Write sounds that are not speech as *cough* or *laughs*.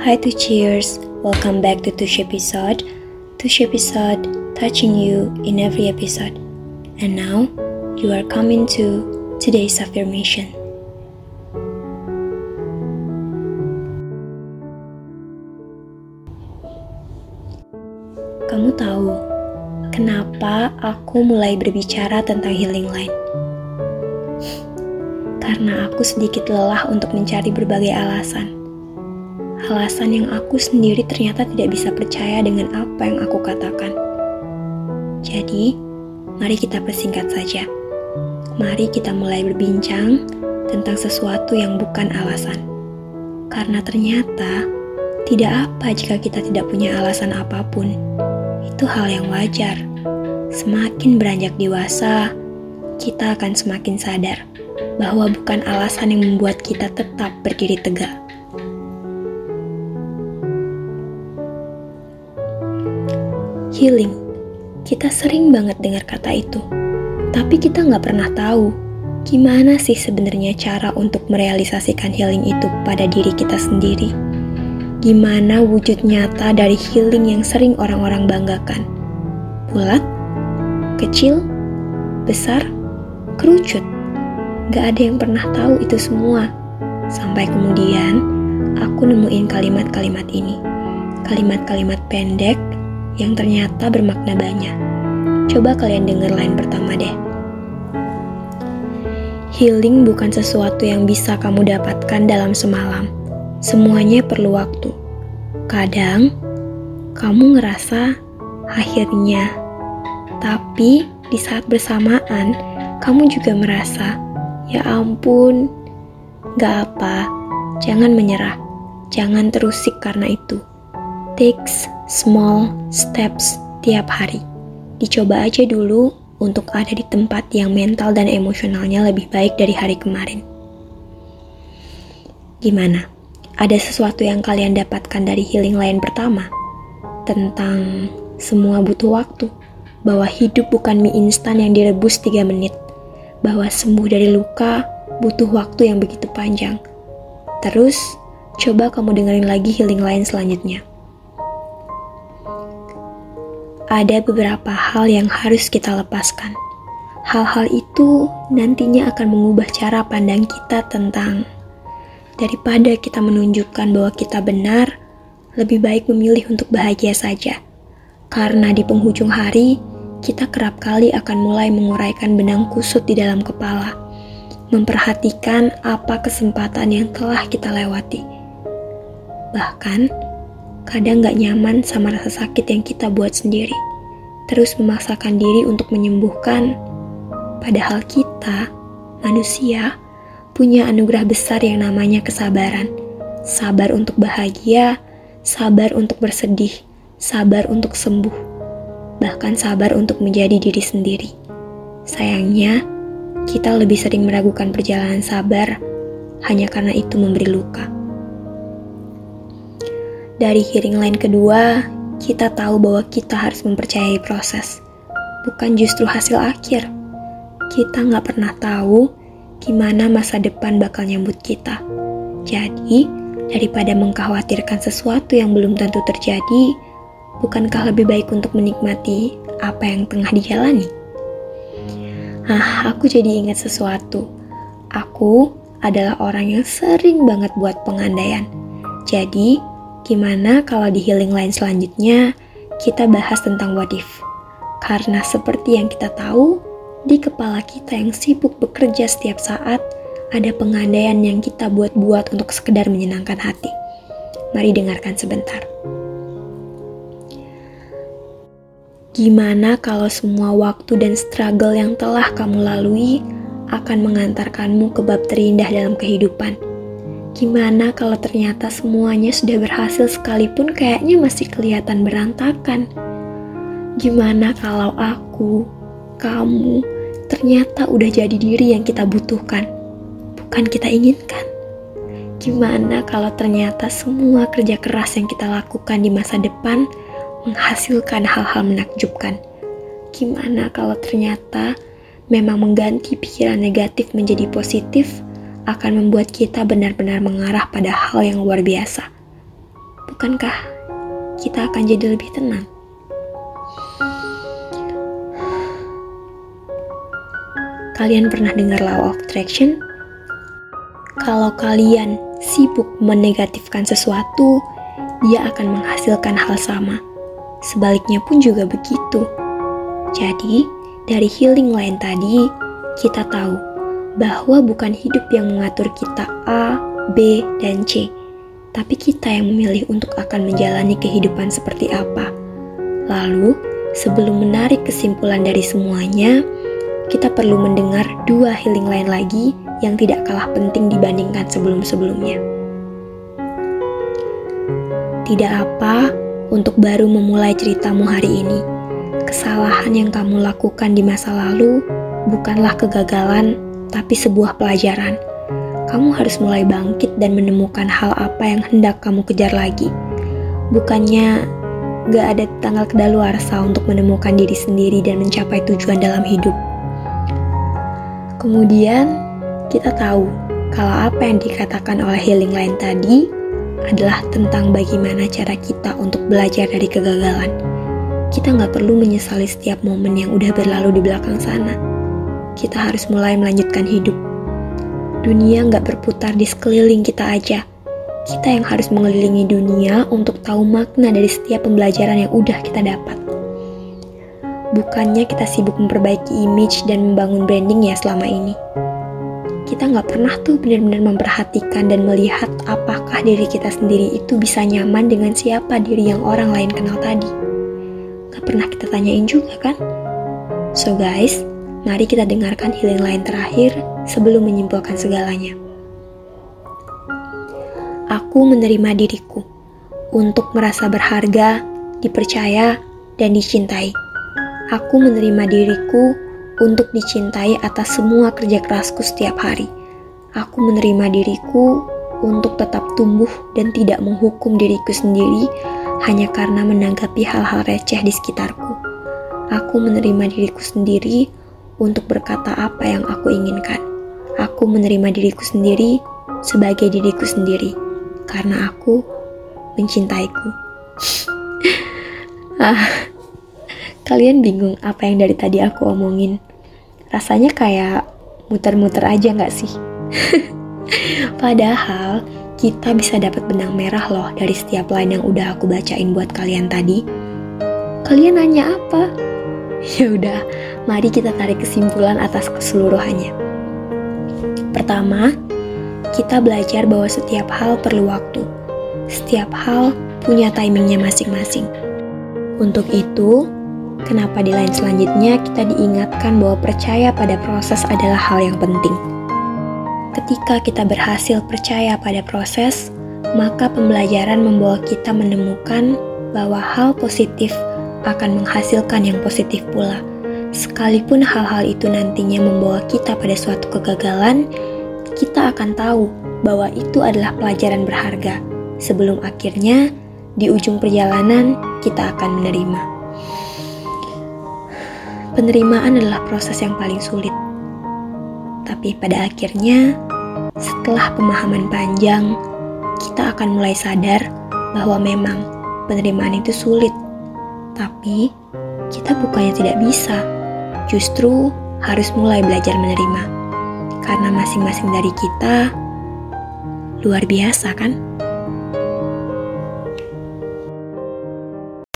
Hi to cheers, welcome back to Tush episode. Tush episode touching you in every episode. And now you are coming to today's affirmation. Kamu tahu kenapa aku mulai berbicara tentang healing line? Karena aku sedikit lelah untuk mencari berbagai alasan alasan yang aku sendiri ternyata tidak bisa percaya dengan apa yang aku katakan. Jadi, mari kita persingkat saja. Mari kita mulai berbincang tentang sesuatu yang bukan alasan. Karena ternyata tidak apa jika kita tidak punya alasan apa pun. Itu hal yang wajar. Semakin beranjak dewasa, kita akan semakin sadar bahwa bukan alasan yang membuat kita tetap berdiri tegak healing. Kita sering banget dengar kata itu, tapi kita nggak pernah tahu gimana sih sebenarnya cara untuk merealisasikan healing itu pada diri kita sendiri. Gimana wujud nyata dari healing yang sering orang-orang banggakan? Bulat, kecil, besar, kerucut. Gak ada yang pernah tahu itu semua. Sampai kemudian aku nemuin kalimat-kalimat ini. Kalimat-kalimat pendek yang ternyata bermakna banyak. Coba kalian dengar line pertama deh. Healing bukan sesuatu yang bisa kamu dapatkan dalam semalam. Semuanya perlu waktu. Kadang kamu ngerasa akhirnya, tapi di saat bersamaan kamu juga merasa, ya ampun, gak apa, jangan menyerah, jangan terusik karena itu. Takes small steps tiap hari. Dicoba aja dulu untuk ada di tempat yang mental dan emosionalnya lebih baik dari hari kemarin. Gimana? Ada sesuatu yang kalian dapatkan dari healing lain pertama? Tentang semua butuh waktu, bahwa hidup bukan mie instan yang direbus 3 menit, bahwa sembuh dari luka butuh waktu yang begitu panjang. Terus, coba kamu dengerin lagi healing lain selanjutnya ada beberapa hal yang harus kita lepaskan. Hal-hal itu nantinya akan mengubah cara pandang kita tentang daripada kita menunjukkan bahwa kita benar, lebih baik memilih untuk bahagia saja. Karena di penghujung hari, kita kerap kali akan mulai menguraikan benang kusut di dalam kepala, memperhatikan apa kesempatan yang telah kita lewati. Bahkan, kadang gak nyaman sama rasa sakit yang kita buat sendiri. Terus memaksakan diri untuk menyembuhkan, padahal kita, manusia, punya anugerah besar yang namanya kesabaran. Sabar untuk bahagia, sabar untuk bersedih, sabar untuk sembuh, bahkan sabar untuk menjadi diri sendiri. Sayangnya, kita lebih sering meragukan perjalanan sabar hanya karena itu memberi luka. Dari hearing line kedua, kita tahu bahwa kita harus mempercayai proses, bukan justru hasil akhir. Kita nggak pernah tahu gimana masa depan bakal nyambut kita. Jadi, daripada mengkhawatirkan sesuatu yang belum tentu terjadi, bukankah lebih baik untuk menikmati apa yang tengah dijalani? Ah, aku jadi ingat sesuatu. Aku adalah orang yang sering banget buat pengandaian. Jadi, Gimana kalau di healing line selanjutnya kita bahas tentang what if? Karena seperti yang kita tahu, di kepala kita yang sibuk bekerja setiap saat, ada pengandaian yang kita buat-buat untuk sekedar menyenangkan hati. Mari dengarkan sebentar. Gimana kalau semua waktu dan struggle yang telah kamu lalui akan mengantarkanmu ke bab terindah dalam kehidupan? Gimana kalau ternyata semuanya sudah berhasil sekalipun kayaknya masih kelihatan berantakan? Gimana kalau aku, kamu, ternyata udah jadi diri yang kita butuhkan, bukan kita inginkan? Gimana kalau ternyata semua kerja keras yang kita lakukan di masa depan menghasilkan hal-hal menakjubkan? Gimana kalau ternyata memang mengganti pikiran negatif menjadi positif? Akan membuat kita benar-benar mengarah pada hal yang luar biasa. bukankah kita akan jadi lebih tenang? Kalian pernah dengar law of attraction? Kalau kalian sibuk menegatifkan sesuatu, dia akan menghasilkan hal sama. Sebaliknya pun juga begitu. Jadi, dari healing lain tadi, kita tahu bahwa bukan hidup yang mengatur kita A, B, dan C, tapi kita yang memilih untuk akan menjalani kehidupan seperti apa. Lalu, sebelum menarik kesimpulan dari semuanya, kita perlu mendengar dua healing lain lagi yang tidak kalah penting dibandingkan sebelum-sebelumnya. Tidak apa untuk baru memulai ceritamu hari ini. Kesalahan yang kamu lakukan di masa lalu bukanlah kegagalan, tapi sebuah pelajaran. Kamu harus mulai bangkit dan menemukan hal apa yang hendak kamu kejar lagi. Bukannya gak ada tanggal kedaluarsa untuk menemukan diri sendiri dan mencapai tujuan dalam hidup. Kemudian, kita tahu kalau apa yang dikatakan oleh healing lain tadi adalah tentang bagaimana cara kita untuk belajar dari kegagalan. Kita nggak perlu menyesali setiap momen yang udah berlalu di belakang sana. Kita harus mulai melanjutkan hidup. Dunia nggak berputar di sekeliling kita aja. Kita yang harus mengelilingi dunia untuk tahu makna dari setiap pembelajaran yang udah kita dapat. Bukannya kita sibuk memperbaiki image dan membangun branding ya selama ini. Kita nggak pernah tuh benar-benar memperhatikan dan melihat apakah diri kita sendiri itu bisa nyaman dengan siapa diri yang orang lain kenal tadi. Gak pernah kita tanyain juga kan? So guys, mari kita dengarkan healing lain terakhir sebelum menyimpulkan segalanya. Aku menerima diriku untuk merasa berharga, dipercaya, dan dicintai. Aku menerima diriku untuk dicintai atas semua kerja kerasku setiap hari. Aku menerima diriku untuk tetap tumbuh dan tidak menghukum diriku sendiri hanya karena menanggapi hal-hal receh di sekitarku. Aku menerima diriku sendiri untuk berkata apa yang aku inginkan. Aku menerima diriku sendiri sebagai diriku sendiri karena aku mencintaiku. *laughs* ah, Kalian bingung apa yang dari tadi aku omongin? Rasanya kayak muter-muter aja nggak sih? *laughs* Padahal kita bisa dapat benang merah loh dari setiap line yang udah aku bacain buat kalian tadi. Kalian nanya apa? *laughs* Ya udah, mari kita tarik kesimpulan atas keseluruhannya. Pertama, kita belajar bahwa setiap hal perlu waktu. Setiap hal punya timingnya masing-masing. Untuk itu, Kenapa di lain selanjutnya kita diingatkan bahwa percaya pada proses adalah hal yang penting. Ketika kita berhasil percaya pada proses, maka pembelajaran membawa kita menemukan bahwa hal positif akan menghasilkan yang positif pula. Sekalipun hal-hal itu nantinya membawa kita pada suatu kegagalan, kita akan tahu bahwa itu adalah pelajaran berharga. Sebelum akhirnya, di ujung perjalanan, kita akan menerima. Penerimaan adalah proses yang paling sulit. Tapi pada akhirnya, setelah pemahaman panjang, kita akan mulai sadar bahwa memang penerimaan itu sulit. Tapi, kita bukannya tidak bisa. Justru harus mulai belajar menerima. Karena masing-masing dari kita luar biasa kan?